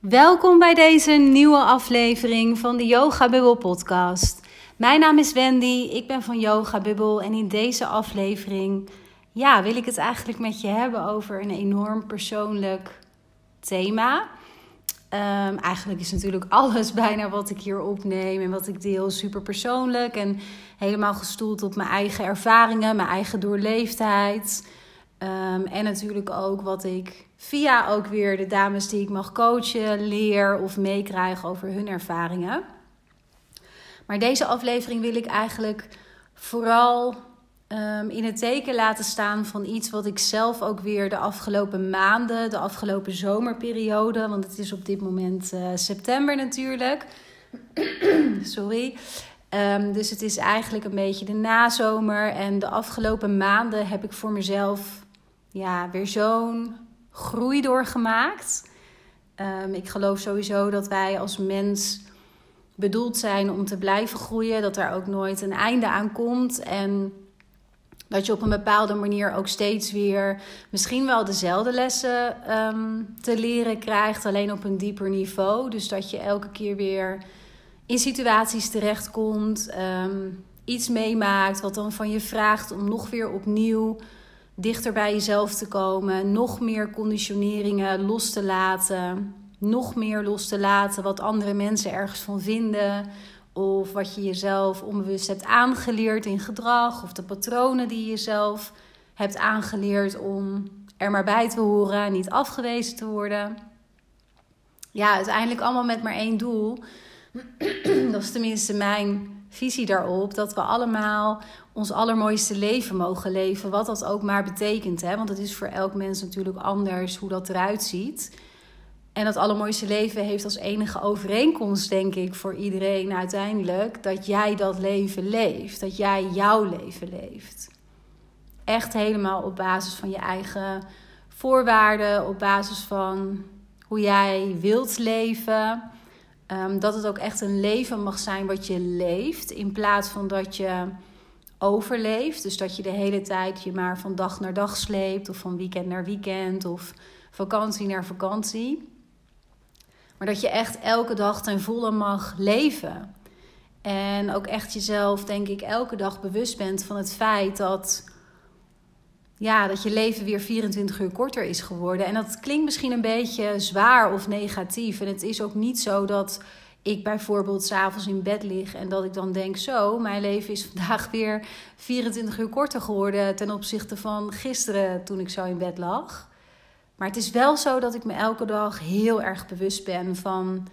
Welkom bij deze nieuwe aflevering van de Yoga Bubble podcast. Mijn naam is Wendy, ik ben van Yoga Bubble en in deze aflevering ja, wil ik het eigenlijk met je hebben over een enorm persoonlijk thema. Um, eigenlijk is natuurlijk alles bijna wat ik hier opneem en wat ik deel super persoonlijk en helemaal gestoeld op mijn eigen ervaringen, mijn eigen doorleefdheid. Um, en natuurlijk ook wat ik via ook weer de dames die ik mag coachen, leer of meekrijg over hun ervaringen. Maar deze aflevering wil ik eigenlijk vooral um, in het teken laten staan van iets wat ik zelf ook weer de afgelopen maanden, de afgelopen zomerperiode, want het is op dit moment uh, september natuurlijk. Sorry. Um, dus het is eigenlijk een beetje de nazomer. En de afgelopen maanden heb ik voor mezelf ja, weer zo'n groei doorgemaakt. Um, ik geloof sowieso dat wij als mens bedoeld zijn om te blijven groeien. Dat er ook nooit een einde aan komt. En dat je op een bepaalde manier ook steeds weer misschien wel dezelfde lessen um, te leren krijgt, alleen op een dieper niveau. Dus dat je elke keer weer in situaties terechtkomt, um, iets meemaakt wat dan van je vraagt om nog weer opnieuw dichter bij jezelf te komen, nog meer conditioneringen los te laten, nog meer los te laten wat andere mensen ergens van vinden. Of wat je jezelf onbewust hebt aangeleerd in gedrag. Of de patronen die je zelf hebt aangeleerd om er maar bij te horen, niet afgewezen te worden. Ja, uiteindelijk allemaal met maar één doel. Dat is tenminste mijn visie daarop. Dat we allemaal ons allermooiste leven mogen leven. Wat dat ook maar betekent. Hè? Want het is voor elk mens natuurlijk anders hoe dat eruit ziet. En dat allermooiste leven heeft als enige overeenkomst, denk ik, voor iedereen uiteindelijk, dat jij dat leven leeft. Dat jij jouw leven leeft. Echt helemaal op basis van je eigen voorwaarden, op basis van hoe jij wilt leven. Um, dat het ook echt een leven mag zijn wat je leeft, in plaats van dat je overleeft. Dus dat je de hele tijd je maar van dag naar dag sleept, of van weekend naar weekend, of vakantie naar vakantie. Maar dat je echt elke dag ten volle mag leven. En ook echt jezelf, denk ik, elke dag bewust bent van het feit dat, ja, dat je leven weer 24 uur korter is geworden. En dat klinkt misschien een beetje zwaar of negatief. En het is ook niet zo dat ik bijvoorbeeld s'avonds in bed lig en dat ik dan denk: zo, mijn leven is vandaag weer 24 uur korter geworden ten opzichte van gisteren toen ik zo in bed lag. Maar het is wel zo dat ik me elke dag heel erg bewust ben van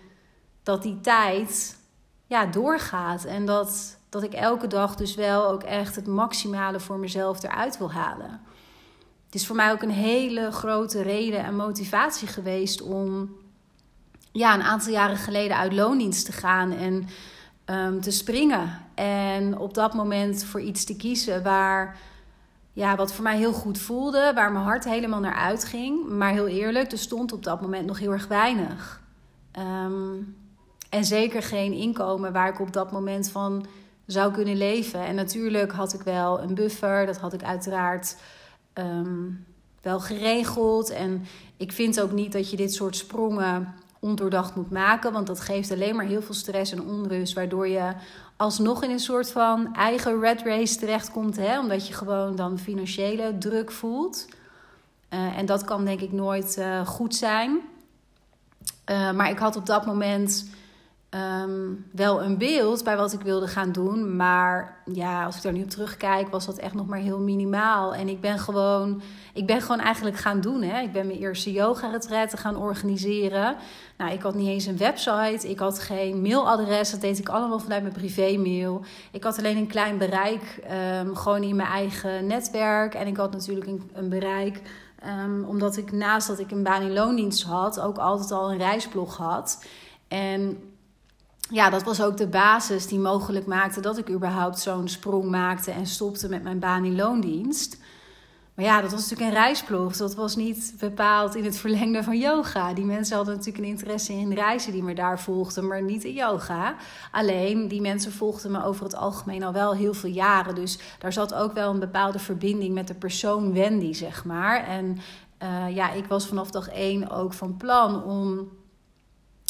dat die tijd ja, doorgaat. En dat, dat ik elke dag dus wel ook echt het maximale voor mezelf eruit wil halen. Is voor mij ook een hele grote reden en motivatie geweest om ja, een aantal jaren geleden uit loondienst te gaan en um, te springen. En op dat moment voor iets te kiezen waar ja, wat voor mij heel goed voelde, waar mijn hart helemaal naar uitging. Maar heel eerlijk, er stond op dat moment nog heel erg weinig. Um, en zeker geen inkomen waar ik op dat moment van zou kunnen leven. En natuurlijk had ik wel een buffer, dat had ik uiteraard um, wel geregeld. En ik vind ook niet dat je dit soort sprongen ondoordacht moet maken, want dat geeft alleen maar heel veel stress en onrust, waardoor je alsnog in een soort van eigen red race terechtkomt, hè? omdat je gewoon dan financiële druk voelt. Uh, en dat kan denk ik nooit uh, goed zijn. Uh, maar ik had op dat moment um, wel een beeld bij wat ik wilde gaan doen. Maar ja, als ik daar nu op terugkijk, was dat echt nog maar heel minimaal. En ik ben gewoon, ik ben gewoon eigenlijk gaan doen. Hè. Ik ben mijn eerste yoga-retretten gaan organiseren. Nou, ik had niet eens een website. Ik had geen mailadres. Dat deed ik allemaal vanuit mijn privé-mail. Ik had alleen een klein bereik, um, gewoon in mijn eigen netwerk. En ik had natuurlijk een, een bereik... Um, omdat ik naast dat ik een baan in loondienst had, ook altijd al een reisblog had. En ja, dat was ook de basis die mogelijk maakte dat ik überhaupt zo'n sprong maakte en stopte met mijn baan in loondienst. Maar ja, dat was natuurlijk een reisblog. Dat was niet bepaald in het verlengde van yoga. Die mensen hadden natuurlijk een interesse in reizen die me daar volgden, maar niet in yoga. Alleen, die mensen volgden me over het algemeen al wel heel veel jaren. Dus daar zat ook wel een bepaalde verbinding met de persoon Wendy, zeg maar. En uh, ja, ik was vanaf dag één ook van plan om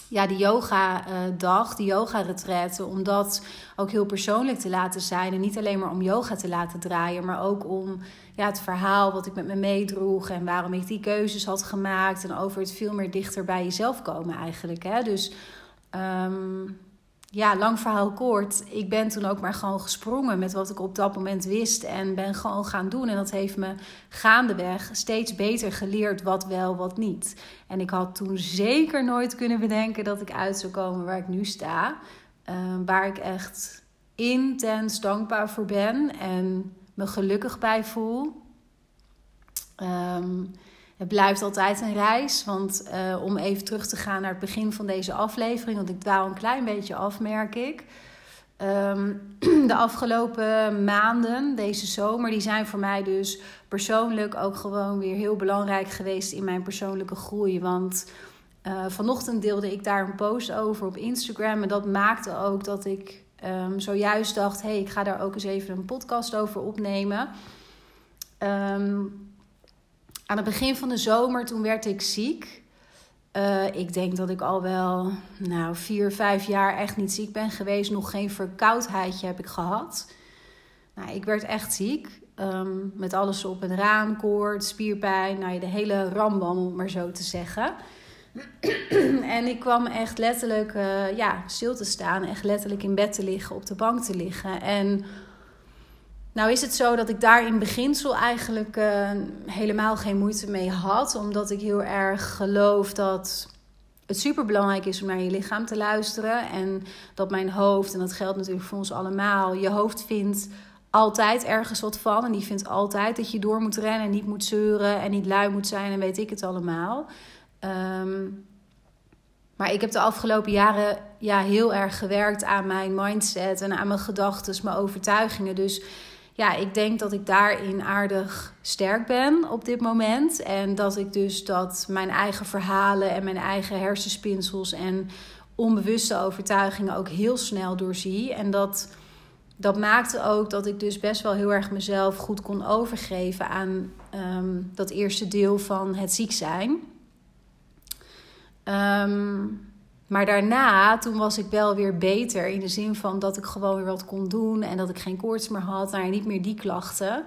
ja, die yoga-dag, die yoga-retraite, om dat ook heel persoonlijk te laten zijn. En niet alleen maar om yoga te laten draaien, maar ook om ja, het verhaal wat ik met me meedroeg en waarom ik die keuzes had gemaakt. En over het veel meer dichter bij jezelf komen eigenlijk. Hè? Dus um, ja, lang verhaal kort. Ik ben toen ook maar gewoon gesprongen met wat ik op dat moment wist. En ben gewoon gaan doen. En dat heeft me gaandeweg steeds beter geleerd wat wel, wat niet. En ik had toen zeker nooit kunnen bedenken dat ik uit zou komen waar ik nu sta. Ehm, waar ik echt intens dankbaar voor ben en me gelukkig bij voel. Um, het blijft altijd een reis. Want uh, om even terug te gaan naar het begin van deze aflevering, want ik dwaal een klein beetje af, merk ik. Um, de afgelopen maanden, deze zomer, die zijn voor mij dus persoonlijk ook gewoon weer heel belangrijk geweest in mijn persoonlijke groei. Want uh, vanochtend deelde ik daar een post over op Instagram. En dat maakte ook dat ik um, zojuist dacht: hé, hey, ik ga daar ook eens even een podcast over opnemen. Um, aan het begin van de zomer, toen werd ik ziek. Uh, ik denk dat ik al wel nou, vier, vijf jaar echt niet ziek ben geweest. Nog geen verkoudheidje heb ik gehad. Nou, ik werd echt ziek. Um, met alles op en raam, koorts, spierpijn. Nou, de hele rambam, om het maar zo te zeggen. en ik kwam echt letterlijk uh, ja, stil te staan. Echt letterlijk in bed te liggen, op de bank te liggen. En nou is het zo dat ik daar in beginsel eigenlijk uh, helemaal geen moeite mee had. Omdat ik heel erg geloof dat het super belangrijk is om naar je lichaam te luisteren. En dat mijn hoofd, en dat geldt natuurlijk voor ons allemaal, je hoofd vindt altijd ergens wat van. En die vindt altijd dat je door moet rennen en niet moet zeuren en niet lui moet zijn en weet ik het allemaal. Um, maar ik heb de afgelopen jaren ja, heel erg gewerkt aan mijn mindset en aan mijn gedachten, mijn overtuigingen. Dus ja, ik denk dat ik daarin aardig sterk ben op dit moment. En dat ik dus dat mijn eigen verhalen en mijn eigen hersenspinsels en onbewuste overtuigingen ook heel snel doorzie. En dat, dat maakte ook dat ik dus best wel heel erg mezelf goed kon overgeven aan ehm, dat eerste deel van het ziek zijn. Um, maar daarna, toen was ik wel weer beter. In de zin van dat ik gewoon weer wat kon doen. En dat ik geen koorts meer had. Nou, niet meer die klachten.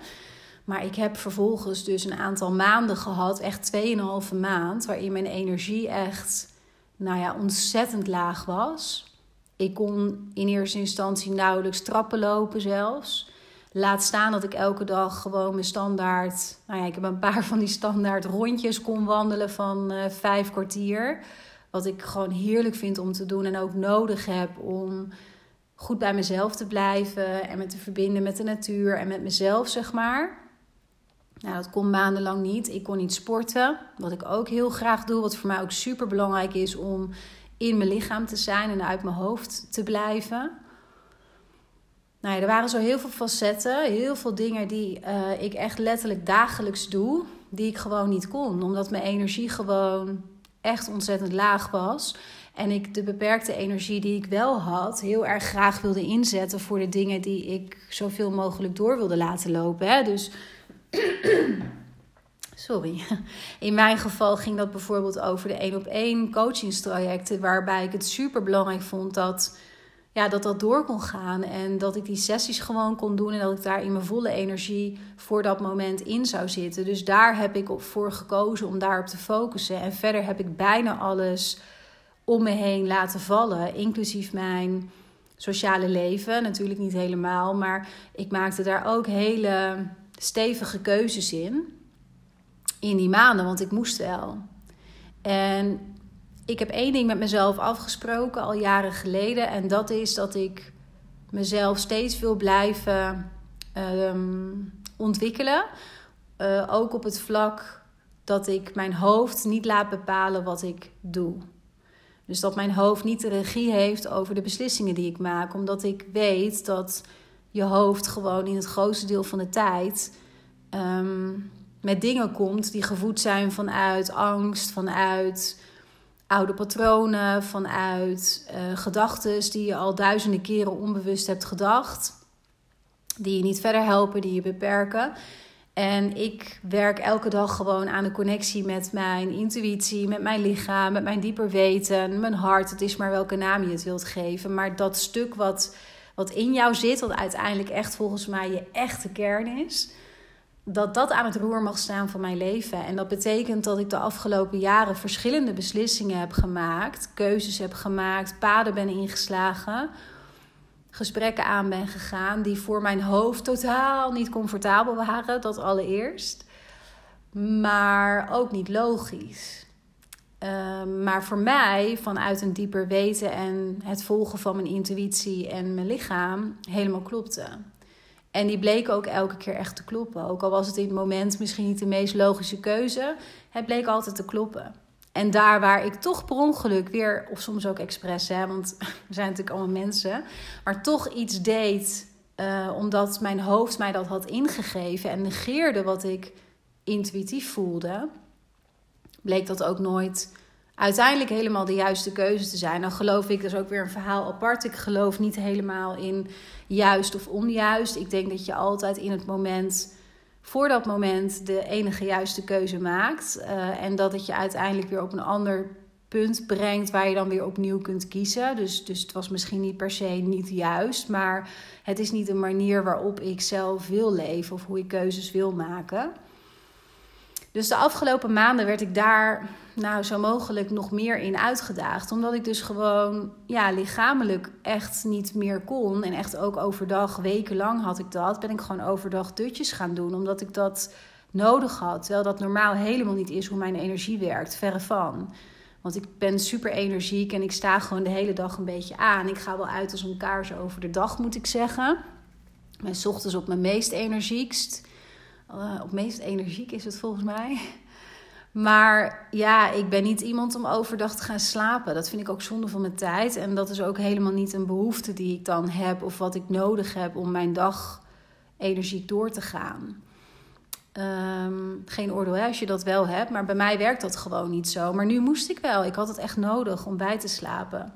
Maar ik heb vervolgens dus een aantal maanden gehad. Echt 2,5 maand. Waarin mijn energie echt, nou ja, ontzettend laag was. Ik kon in eerste instantie nauwelijks trappen lopen zelfs. Laat staan dat ik elke dag gewoon mijn standaard... Nou ja, ik heb een paar van die standaard rondjes kon wandelen van uh, vijf kwartier... Wat ik gewoon heerlijk vind om te doen en ook nodig heb om goed bij mezelf te blijven en me te verbinden met de natuur en met mezelf, zeg maar. Nou, dat kon maandenlang niet. Ik kon niet sporten, wat ik ook heel graag doe, wat voor mij ook super belangrijk is om in mijn lichaam te zijn en uit mijn hoofd te blijven. Nou ja, er waren zo heel veel facetten, heel veel dingen die uh, ik echt letterlijk dagelijks doe, die ik gewoon niet kon, omdat mijn energie gewoon echt ontzettend laag was. En ik de beperkte energie die ik wel had, heel erg graag wilde inzetten voor de dingen die ik zoveel mogelijk door wilde laten lopen. Hè? Dus. Sorry. In mijn geval ging dat bijvoorbeeld over de één op één coachingstrajecten, waarbij ik het super belangrijk vond dat, ja, dat dat door kon gaan. En dat ik die sessies gewoon kon doen en dat ik daar in mijn volle energie voor dat moment in zou zitten. Dus daar heb ik voor gekozen om daarop te focussen. En verder heb ik bijna alles om me heen laten vallen, inclusief mijn sociale leven. Natuurlijk niet helemaal, maar ik maakte daar ook hele stevige keuzes in. In die maanden, want ik moest wel. En ik heb één ding met mezelf afgesproken al jaren geleden. En dat is dat ik mezelf steeds wil blijven ehm, ontwikkelen. Uh, ook op het vlak dat ik mijn hoofd niet laat bepalen wat ik doe. Dus dat mijn hoofd niet de regie heeft over de beslissingen die ik maak. Omdat ik weet dat je hoofd gewoon in het grootste deel van de tijd um, met dingen komt die gevoed zijn vanuit angst, vanuit oude patronen, vanuit uh, gedachten die je al duizenden keren onbewust hebt gedacht, die je niet verder helpen, die je beperken. En ik werk elke dag gewoon aan de connectie met mijn intuïtie, met mijn lichaam, met mijn dieper weten, mijn hart. Het is maar welke naam je het wilt geven. Maar dat stuk wat, wat in jou zit, wat uiteindelijk echt volgens mij je echte kern is, dat dat aan het roer mag staan van mijn leven. En dat betekent dat ik de afgelopen jaren verschillende beslissingen heb gemaakt, keuzes heb gemaakt, paden ben ingeslagen gesprekken aan ben gegaan die voor mijn hoofd totaal niet comfortabel waren, dat allereerst. Maar ook niet logisch. Ehm, maar voor mij, vanuit een dieper weten en het volgen van mijn intuïtie en mijn lichaam, helemaal klopte. En die bleken ook elke keer echt te kloppen. Ook al was het in het moment misschien niet de meest logische keuze, het bleek altijd te kloppen. En daar waar ik toch per ongeluk weer, of soms ook expres, hè, want we zijn natuurlijk allemaal mensen, maar toch iets deed uh, omdat mijn hoofd mij dat had ingegeven en negeerde wat ik intuïtief voelde, bleek dat ook nooit uiteindelijk helemaal de juiste keuze te zijn. Dan geloof ik, dat is ook weer een verhaal apart. Ik geloof niet helemaal in juist of onjuist. Ik denk dat je altijd in het moment voor dat moment de enige juiste keuze maakt. Uh, en dat het je uiteindelijk weer op een ander punt brengt waar je dan weer opnieuw kunt kiezen. Dus, dus het was misschien niet per se niet juist, maar het is niet een manier waarop ik zelf wil leven of hoe ik keuzes wil maken. Dus de afgelopen maanden werd ik daar nou zo mogelijk nog meer in uitgedaagd. Omdat ik dus gewoon ja, lichamelijk echt niet meer kon. En echt ook overdag, wekenlang had ik dat. Ben ik gewoon overdag dutjes gaan doen. Omdat ik dat nodig had. Terwijl dat normaal helemaal niet is hoe mijn energie werkt. Verre van. Want ik ben super energiek en ik sta gewoon de hele dag een beetje aan. Ik ga wel uit als een kaars over de dag, moet ik zeggen. Mijn ochtends op mijn meest energiekst. Uh, op meest energiek is het volgens mij. Maar ja, ik ben niet iemand om overdag te gaan slapen. Dat vind ik ook zonde van mijn tijd. En dat is ook helemaal niet een behoefte die ik dan heb of wat ik nodig heb om mijn dag energiek door te gaan. Um, geen oordeel als je dat wel hebt, maar bij mij werkt dat gewoon niet zo. Maar nu moest ik wel. Ik had het echt nodig om bij te slapen.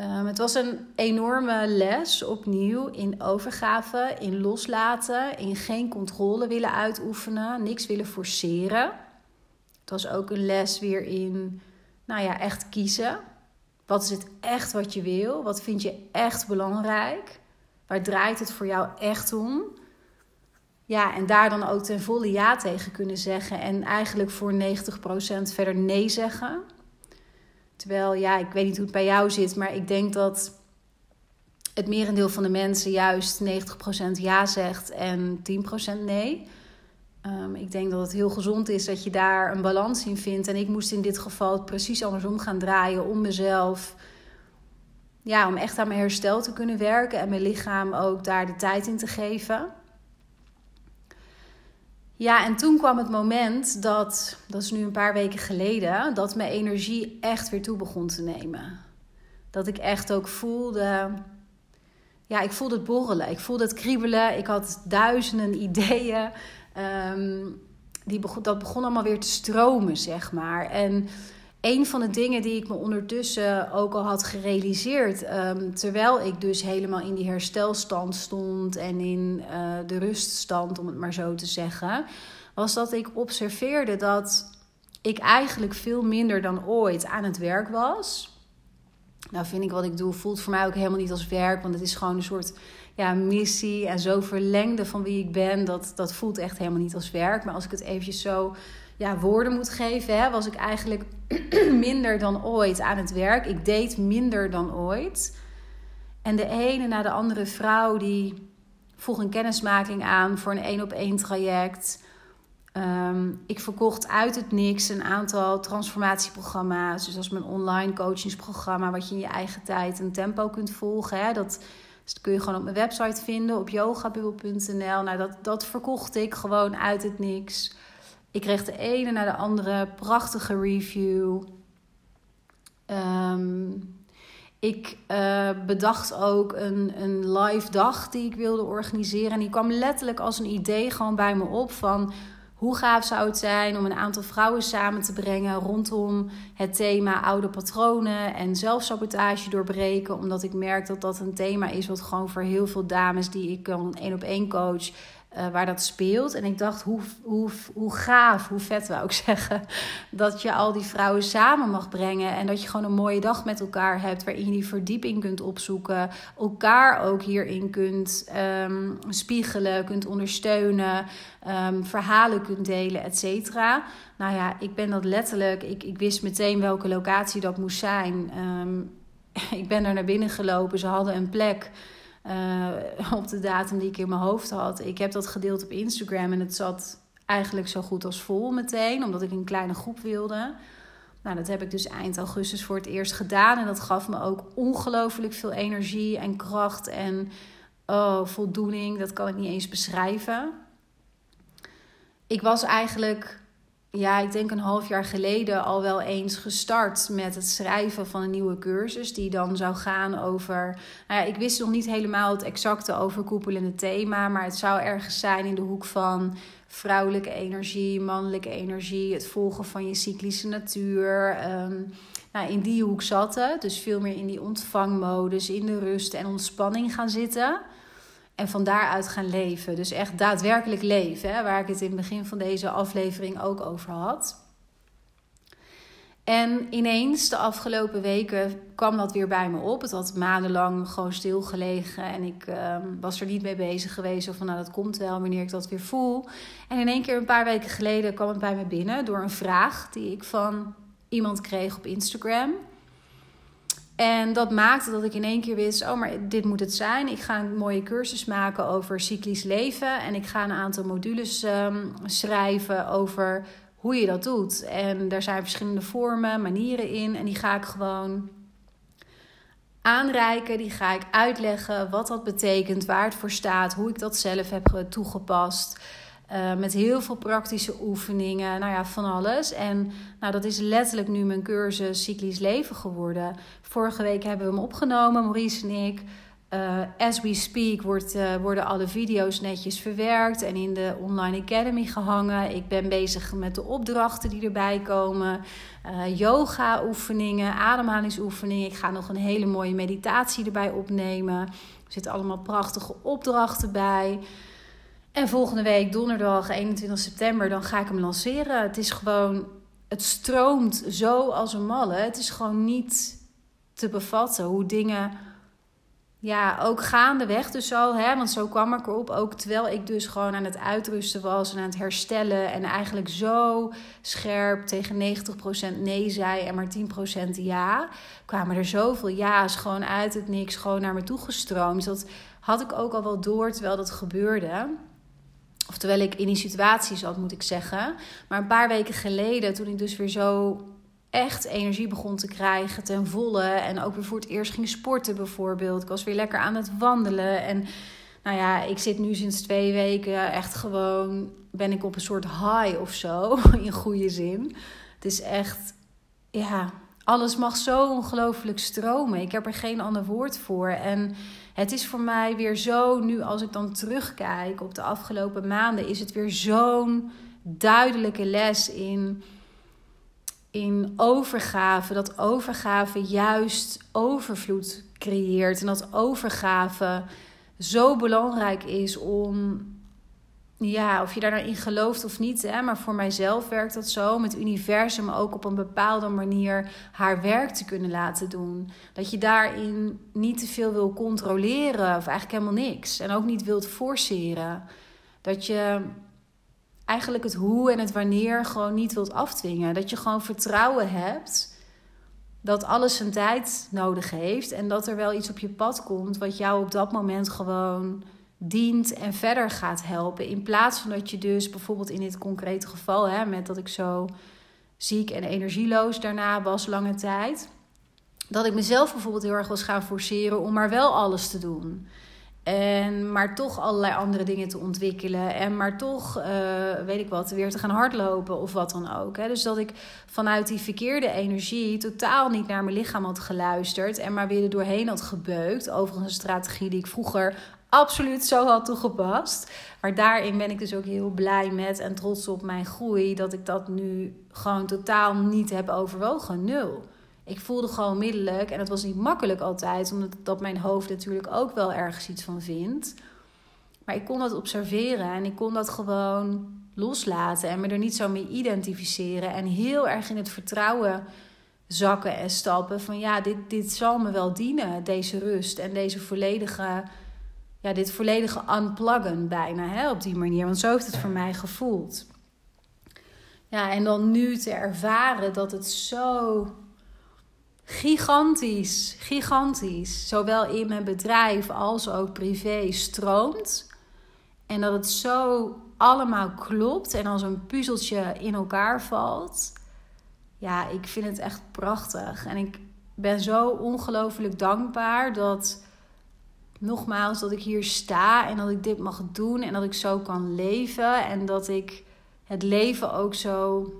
Um, het was een enorme les opnieuw in overgave, in loslaten, in geen controle willen uitoefenen, niks willen forceren. Het was ook een les weer in, nou ja, echt kiezen. Wat is het echt wat je wil? Wat vind je echt belangrijk? Waar draait het voor jou echt om? Ja, en daar dan ook ten volle ja tegen kunnen zeggen. En eigenlijk voor 90% verder nee zeggen. Terwijl, ja, ik weet niet hoe het bij jou zit, maar ik denk dat het merendeel van de mensen juist 90% ja zegt en 10% nee. Um, ik denk dat het heel gezond is dat je daar een balans in vindt. En ik moest in dit geval het precies andersom gaan draaien om mezelf. Ja, om echt aan mijn herstel te kunnen werken en mijn lichaam ook daar de tijd in te geven. Ja, en toen kwam het moment dat, dat is nu een paar weken geleden, dat mijn energie echt weer toe begon te nemen. Dat ik echt ook voelde, ja, ik voelde het borrelen, ik voelde het kriebelen. Ik had duizenden ideeën. Um, die begon, dat begon allemaal weer te stromen, zeg maar. En een van de dingen die ik me ondertussen ook al had gerealiseerd, um, terwijl ik dus helemaal in die herstelstand stond en in uh, de ruststand, om het maar zo te zeggen, was dat ik observeerde dat ik eigenlijk veel minder dan ooit aan het werk was. Nou, vind ik wat ik doe, voelt voor mij ook helemaal niet als werk, want het is gewoon een soort ja, missie en zo verlengde van wie ik ben. Dat, dat voelt echt helemaal niet als werk. Maar als ik het eventjes zo ja, woorden moet geven, hè, was ik eigenlijk minder dan ooit aan het werk. Ik deed minder dan ooit. En de ene na de andere vrouw die vroeg een kennismaking aan voor een één op één traject. Ehm, ik verkocht uit het niks een aantal transformatieprogramma's. Dus is mijn online coachingsprogramma, wat je in je eigen tijd een tempo kunt volgen. Hè. Dat, dat kun je gewoon op mijn website vinden, op yogabubbel.nl. Nou, dat, dat verkocht ik gewoon uit het niks. Ik kreeg de ene naar de andere prachtige review. Ehm, ik uh, bedacht ook een, een live dag die ik wilde organiseren. En die kwam letterlijk als een idee gewoon bij me op van hoe gaaf zou het zijn om een aantal vrouwen samen te brengen rondom het thema oude patronen en zelfsabotage doorbreken? Omdat ik merk dat dat een thema is wat gewoon voor heel veel dames die ik een één op één coach uh, waar dat speelt. En ik dacht, hoe, hoe, hoe gaaf, hoe vet wou ik zeggen, dat je al die vrouwen samen mag brengen. En dat je gewoon een mooie dag met elkaar hebt, waarin je die verdieping kunt opzoeken. Elkaar ook hierin kunt um, spiegelen, kunt ondersteunen, um, verhalen kunt delen, et cetera. Nou ja, ik ben dat letterlijk, ik, ik wist meteen welke locatie dat moest zijn. Um, ik ben er naar binnen gelopen, ze hadden een plek. Uh, op de datum die ik in mijn hoofd had. Ik heb dat gedeeld op Instagram en het zat eigenlijk zo goed als vol meteen, omdat ik een kleine groep wilde. Nou, dat heb ik dus eind augustus voor het eerst gedaan. En dat gaf me ook ongelooflijk veel energie en kracht en oh, voldoening. Dat kan ik niet eens beschrijven. Ik was eigenlijk ja, ik denk een half jaar geleden al wel eens gestart met het schrijven van een nieuwe cursus. Die dan zou gaan over. Nou ja, ik wist nog niet helemaal het exacte overkoepelende thema. Maar het zou ergens zijn in de hoek van vrouwelijke energie, mannelijke energie. Het volgen van je cyclische natuur. Um, nou, in die hoek zat het. Dus veel meer in die ontvangmodus, in de rust en ontspanning gaan zitten. En van daaruit gaan leven. Dus echt daadwerkelijk leven, hè, waar ik het in het begin van deze aflevering ook over had. En ineens, de afgelopen weken, kwam dat weer bij me op. Het had maandenlang gewoon stilgelegen en ik ehm, was er niet mee bezig geweest. Of van nou, dat komt wel wanneer ik dat weer voel. En in één keer, een paar weken geleden, kwam het bij me binnen door een vraag die ik van iemand kreeg op Instagram. En dat maakte dat ik in één keer wist: oh, maar dit moet het zijn. Ik ga een mooie cursus maken over cyclisch leven. En ik ga een aantal modules um, schrijven over hoe je dat doet. En daar zijn verschillende vormen, manieren in. En die ga ik gewoon aanreiken. Die ga ik uitleggen wat dat betekent, waar het voor staat, hoe ik dat zelf heb toegepast. Uh, met heel veel praktische oefeningen, nou ja, van alles. En nou, dat is letterlijk nu mijn cursus Cyclisch Leven geworden. Vorige week hebben we hem opgenomen, Maurice en ik. Uh, as we speak wordt, uh, worden alle video's netjes verwerkt en in de Online Academy gehangen. Ik ben bezig met de opdrachten die erbij komen. Yoga-oefeningen, ademhalingsoefeningen. Ik ga nog een hele mooie meditatie erbij opnemen. Er zitten allemaal prachtige opdrachten bij. En volgende week, donderdag 21 september, dan ga ik hem lanceren. Het is gewoon, het stroomt zo als een malle. Het is gewoon niet te bevatten hoe dingen, ja, ook gaandeweg dus al, hè, want zo kwam ik erop. Ook terwijl ik dus gewoon aan het uitrusten was en aan het herstellen. En eigenlijk zo scherp tegen 90% nee zei en maar 10% ja. Kwamen er zoveel ja's gewoon uit het niks, gewoon naar me toe gestroomd. Dat had ik ook al wel door terwijl dat gebeurde. Of terwijl ik in die situatie zat, moet ik zeggen. Maar een paar weken geleden, toen ik dus weer zo echt energie begon te krijgen ten volle. En ook weer voor het eerst ging sporten bijvoorbeeld. Ik was weer lekker aan het wandelen. En nou ja, ik zit nu sinds twee weken echt gewoon... ben ik op een soort high of zo, in goede zin. Het is echt, ja, alles mag zo ongelooflijk stromen. Ik heb er geen ander woord voor. En het is voor mij weer zo, nu als ik dan terugkijk op de afgelopen maanden, is het weer zo'n duidelijke les in, in overgave. Dat overgave juist overvloed creëert. En dat overgave zo belangrijk is om ja, of je daar nou in gelooft of niet, hè, maar voor mijzelf werkt dat zo. Met het universum ook op een bepaalde manier haar werk te kunnen laten doen. Dat je daarin niet te veel wil controleren, of eigenlijk helemaal niks. En ook niet wilt forceren. Dat je eigenlijk het hoe en het wanneer gewoon niet wilt afdwingen. Dat je gewoon vertrouwen hebt dat alles zijn tijd nodig heeft. En dat er wel iets op je pad komt wat jou op dat moment gewoon dient en verder gaat helpen. In plaats van dat je dus bijvoorbeeld in dit concrete geval, hè, met dat ik zo ziek en energieloos daarna was lange tijd, dat ik mezelf bijvoorbeeld heel erg was gaan forceren om maar wel alles te doen. En maar toch allerlei andere dingen te ontwikkelen. En maar toch, uh, weet ik wat, weer te gaan hardlopen of wat dan ook. Hè. Dus dat ik vanuit die verkeerde energie totaal niet naar mijn lichaam had geluisterd. En maar weer er doorheen had gebeukt. Overigens een strategie die ik vroeger absoluut zo had toegepast. Maar daarin ben ik dus ook heel blij met en trots op mijn groei. Dat ik dat nu gewoon totaal niet heb overwogen. Nul. Ik voelde gewoon middelijk. En het was niet makkelijk altijd. Omdat dat mijn hoofd natuurlijk ook wel ergens iets van vindt. Maar ik kon dat observeren en ik kon dat gewoon loslaten en me er niet zo mee identificeren. En heel erg in het vertrouwen zakken en stappen van ja, dit, dit zal me wel dienen, deze rust en deze volledige, ja, dit volledige unpluggen bijna hè, op die manier. Want zo heeft het voor mij gevoeld. Ja, en dan nu te ervaren dat het zo gigantisch, gigantisch, zowel in mijn bedrijf als ook privé stroomt. En dat het zo allemaal klopt en als een puzzeltje in elkaar valt. Ja, ik vind het echt prachtig. En ik ben zo ongelooflijk dankbaar dat, nogmaals, dat ik hier sta en dat ik dit mag doen en dat ik zo kan leven. En dat ik het leven ook zo,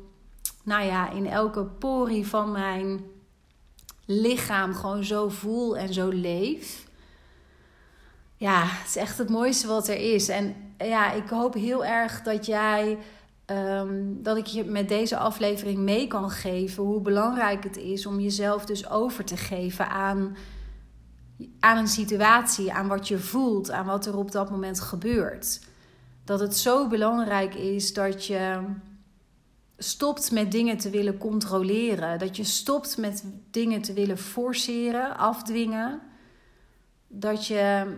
nou ja, in elke porie van mijn lichaam gewoon zo voel en zo leef. Ja, het is echt het mooiste wat er is. En ja, ik hoop heel erg dat jij. Ehm, dat ik je met deze aflevering mee kan geven hoe belangrijk het is om jezelf dus over te geven aan, aan een situatie, aan wat je voelt, aan wat er op dat moment gebeurt. Dat het zo belangrijk is dat je stopt met dingen te willen controleren. Dat je stopt met dingen te willen forceren, afdwingen. Dat je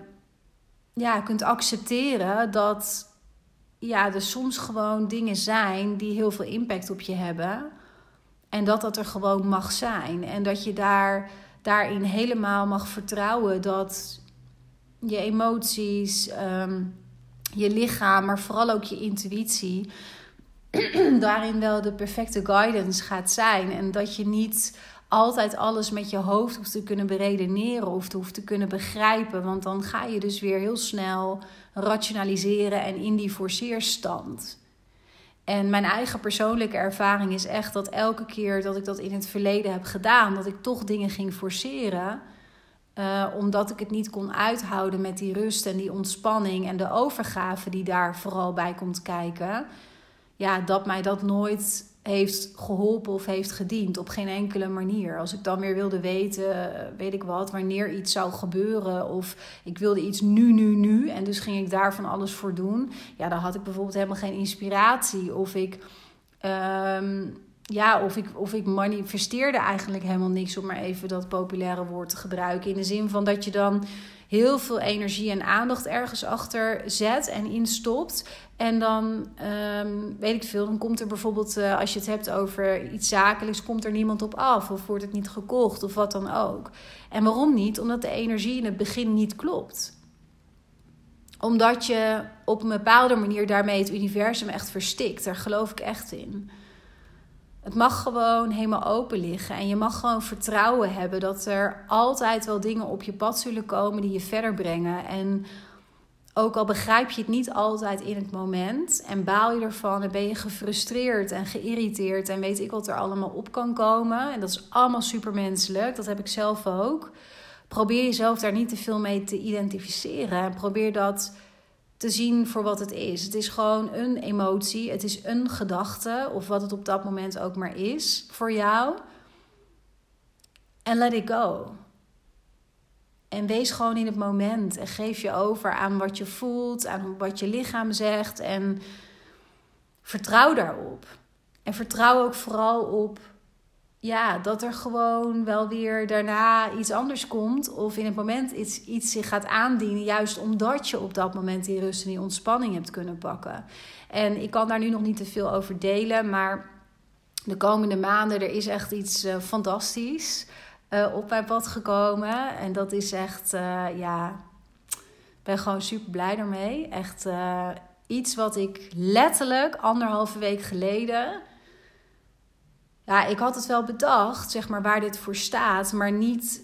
ja, kunt accepteren dat ja, er soms gewoon dingen zijn die heel veel impact op je hebben. En dat dat er gewoon mag zijn. En dat je daar, daarin helemaal mag vertrouwen dat je emoties, ehm, je lichaam, maar vooral ook je intuïtie daarin wel de perfecte guidance gaat zijn. En dat je niet altijd alles met je hoofd hoeft te kunnen beredeneren of te hoeft te kunnen begrijpen. Want dan ga je dus weer heel snel rationaliseren en in die forceerstand. En mijn eigen persoonlijke ervaring is echt dat elke keer dat ik dat in het verleden heb gedaan, dat ik toch dingen ging forceren. Uh, omdat ik het niet kon uithouden met die rust en die ontspanning en de overgave die daar vooral bij komt kijken ja, dat mij dat nooit heeft geholpen of heeft gediend. Op geen enkele manier. Als ik dan weer wilde weten, weet ik wat, wanneer iets zou gebeuren. Of ik wilde iets nu, nu, nu. En dus ging ik daar van alles voor doen. Ja, dan had ik bijvoorbeeld helemaal geen inspiratie. Of ik. Ehm, ja, of ik, of ik manifesteerde eigenlijk helemaal niks, om maar even dat populaire woord te gebruiken. In de zin van dat je dan heel veel energie en aandacht ergens achter zet en instopt. En dan ehm, weet ik veel, dan komt er bijvoorbeeld, uh, als je het hebt over iets zakelijks, komt er niemand op af of wordt het niet gekocht of wat dan ook. En waarom niet? Omdat de energie in het begin niet klopt. Omdat je op een bepaalde manier daarmee het universum echt verstikt. Daar geloof ik echt in. Het mag gewoon helemaal open liggen. En je mag gewoon vertrouwen hebben dat er altijd wel dingen op je pad zullen komen die je verder brengen. En ook al begrijp je het niet altijd in het moment en baal je ervan en ben je gefrustreerd en geïrriteerd en weet ik wat er allemaal op kan komen. En dat is allemaal supermenselijk, dat heb ik zelf ook. Probeer jezelf daar niet te veel mee te identificeren en probeer dat te zien voor wat het is. Het is gewoon een emotie, het is een gedachte of wat het op dat moment ook maar is voor jou. En let it go. En wees gewoon in het moment en geef je over aan wat je voelt, aan wat je lichaam zegt en vertrouw daarop. En vertrouw ook vooral op ja, dat er gewoon wel weer daarna iets anders komt. Of in het moment iets, iets zich gaat aandienen. Juist omdat je op dat moment die rust en die ontspanning hebt kunnen pakken. En ik kan daar nu nog niet te veel over delen. Maar de komende maanden, er is echt iets uh, fantastisch uh, op mijn pad gekomen. En dat is echt, uh, ja, ben gewoon super blij daarmee. Echt iets wat ik letterlijk anderhalve week geleden ja, ik had het wel bedacht, zeg maar, waar dit voor staat, maar niet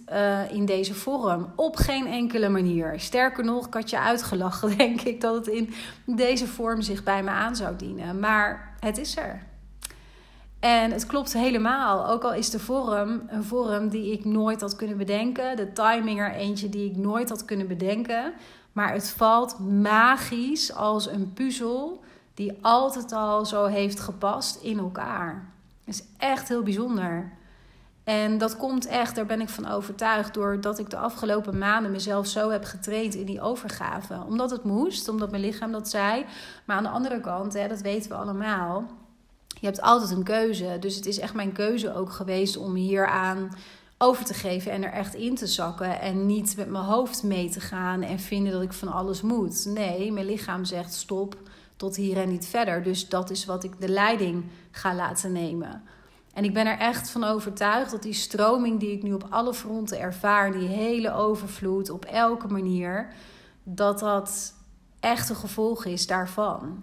in deze vorm. Op geen enkele manier. Sterker nog, ik had je uitgelachen, denk ik, dat het in deze vorm zich bij me aan zou dienen. Maar het is er. En het klopt helemaal. Ook al is de vorm een vorm die ik nooit had kunnen bedenken. De timing er eentje die ik nooit had kunnen bedenken. Maar het valt magisch als een puzzel die altijd al zo heeft gepast in elkaar is echt heel bijzonder. En dat komt echt, daar ben ik van overtuigd, doordat ik de afgelopen maanden mezelf zo heb getraind in die overgave. Omdat het moest, omdat mijn lichaam dat zei. Maar aan de andere kant, hè, dat weten we allemaal. Je hebt altijd een keuze. Dus het is echt mijn keuze ook geweest om hieraan over te geven en er echt in te zakken. En niet met mijn hoofd mee te gaan en vinden dat ik van alles moet. Nee, mijn lichaam zegt stop tot hier en niet verder. Dus dat is wat ik de leiding ga laten nemen. En ik ben er echt van overtuigd dat die stroming die ik nu op alle fronten ervaar, die hele overvloed op elke manier, dat dat echt een gevolg is daarvan.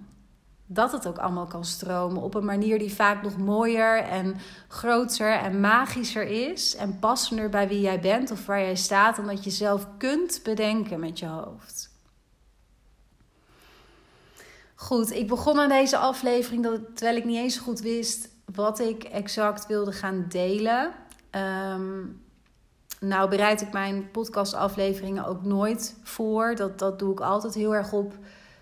Dat het ook allemaal kan stromen op een manier die vaak nog mooier en groter en magischer is en passender bij wie jij bent of waar jij staat dan dat je zelf kunt bedenken met je hoofd. Goed, ik begon aan deze aflevering dat, terwijl ik niet eens goed wist wat ik exact wilde gaan delen. Um, nou bereid ik mijn podcastafleveringen ook nooit voor. Dat, dat doe ik altijd heel erg op,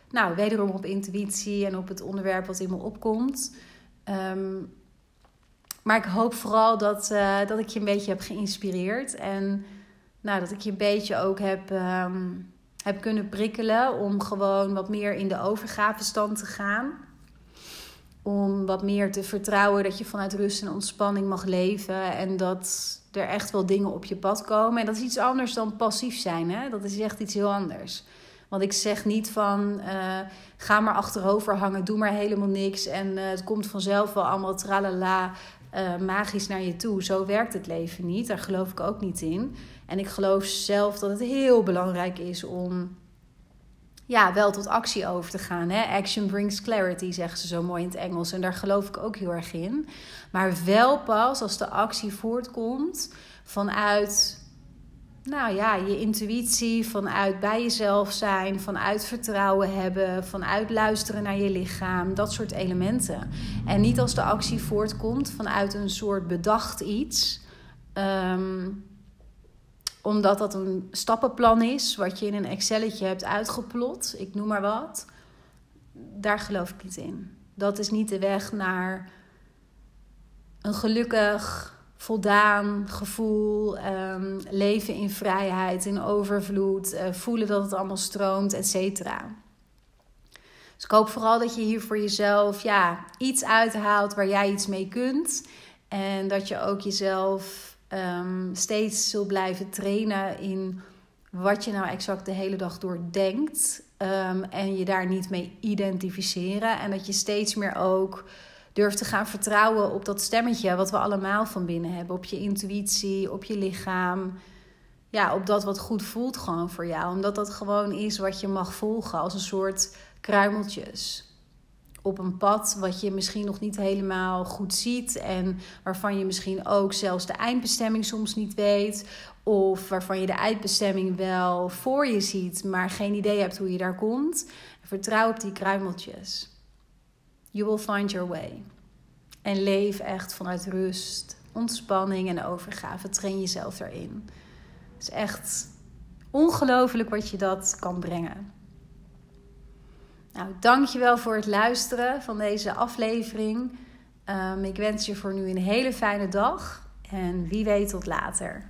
nou, wederom op intuïtie en op het onderwerp wat in me opkomt. Ehm, maar ik hoop vooral dat, uh, dat ik je een beetje heb geïnspireerd. En nou, dat ik je een beetje ook heb, um, heb kunnen prikkelen om gewoon wat meer in de overgavestand te gaan om wat meer te vertrouwen dat je vanuit rust en ontspanning mag leven. En dat er echt wel dingen op je pad komen. En dat is iets anders dan passief zijn. Hè? Dat is echt iets heel anders. Want ik zeg niet van uh, ga maar achterover hangen, doe maar helemaal niks. En uh, het komt vanzelf wel allemaal tralala uh, magisch naar je toe. Zo werkt het leven niet. Daar geloof ik ook niet in. En ik geloof zelf dat het heel belangrijk is om ja, wel tot actie over te gaan. Hè? Action brings clarity, zeggen ze zo mooi in het Engels. En daar geloof ik ook heel erg in. Maar wel pas als de actie voortkomt vanuit nou ja, je intuïtie, vanuit bij jezelf zijn, vanuit vertrouwen hebben, vanuit luisteren naar je lichaam, dat soort elementen. En niet als de actie voortkomt vanuit een soort bedacht iets. Um, omdat dat een stappenplan is, wat je in een Excelletje hebt uitgeplot, ik noem maar wat. Daar geloof ik niet in. Dat is niet de weg naar een gelukkig, voldaan gevoel, um, leven in vrijheid, in overvloed, uh, voelen dat het allemaal stroomt, et cetera. Dus ik hoop vooral dat je hier voor jezelf ja, iets uithaalt waar jij iets mee kunt. En dat je ook jezelf um, steeds zult blijven trainen in wat je nou exact de hele dag door denkt. Um, en je daar niet mee identificeren. En dat je steeds meer ook durft te gaan vertrouwen op dat stemmetje wat we allemaal van binnen hebben. Op je intuïtie, op je lichaam. Ja, op dat wat goed voelt gewoon voor jou. Omdat dat gewoon is wat je mag volgen als een soort kruimeltjes op een pad wat je misschien nog niet helemaal goed ziet en waarvan je misschien ook zelfs de eindbestemming soms niet weet. Of waarvan je de eindbestemming wel voor je ziet, maar geen idee hebt hoe je daar komt. Vertrouw op die kruimeltjes. You will find your way. En leef echt vanuit rust, ontspanning en overgave. Train jezelf erin. Het is echt ongelooflijk wat je dat kan brengen. Nou, dankjewel voor het luisteren van deze aflevering. Um, ik wens je voor nu een hele fijne dag en wie weet tot later.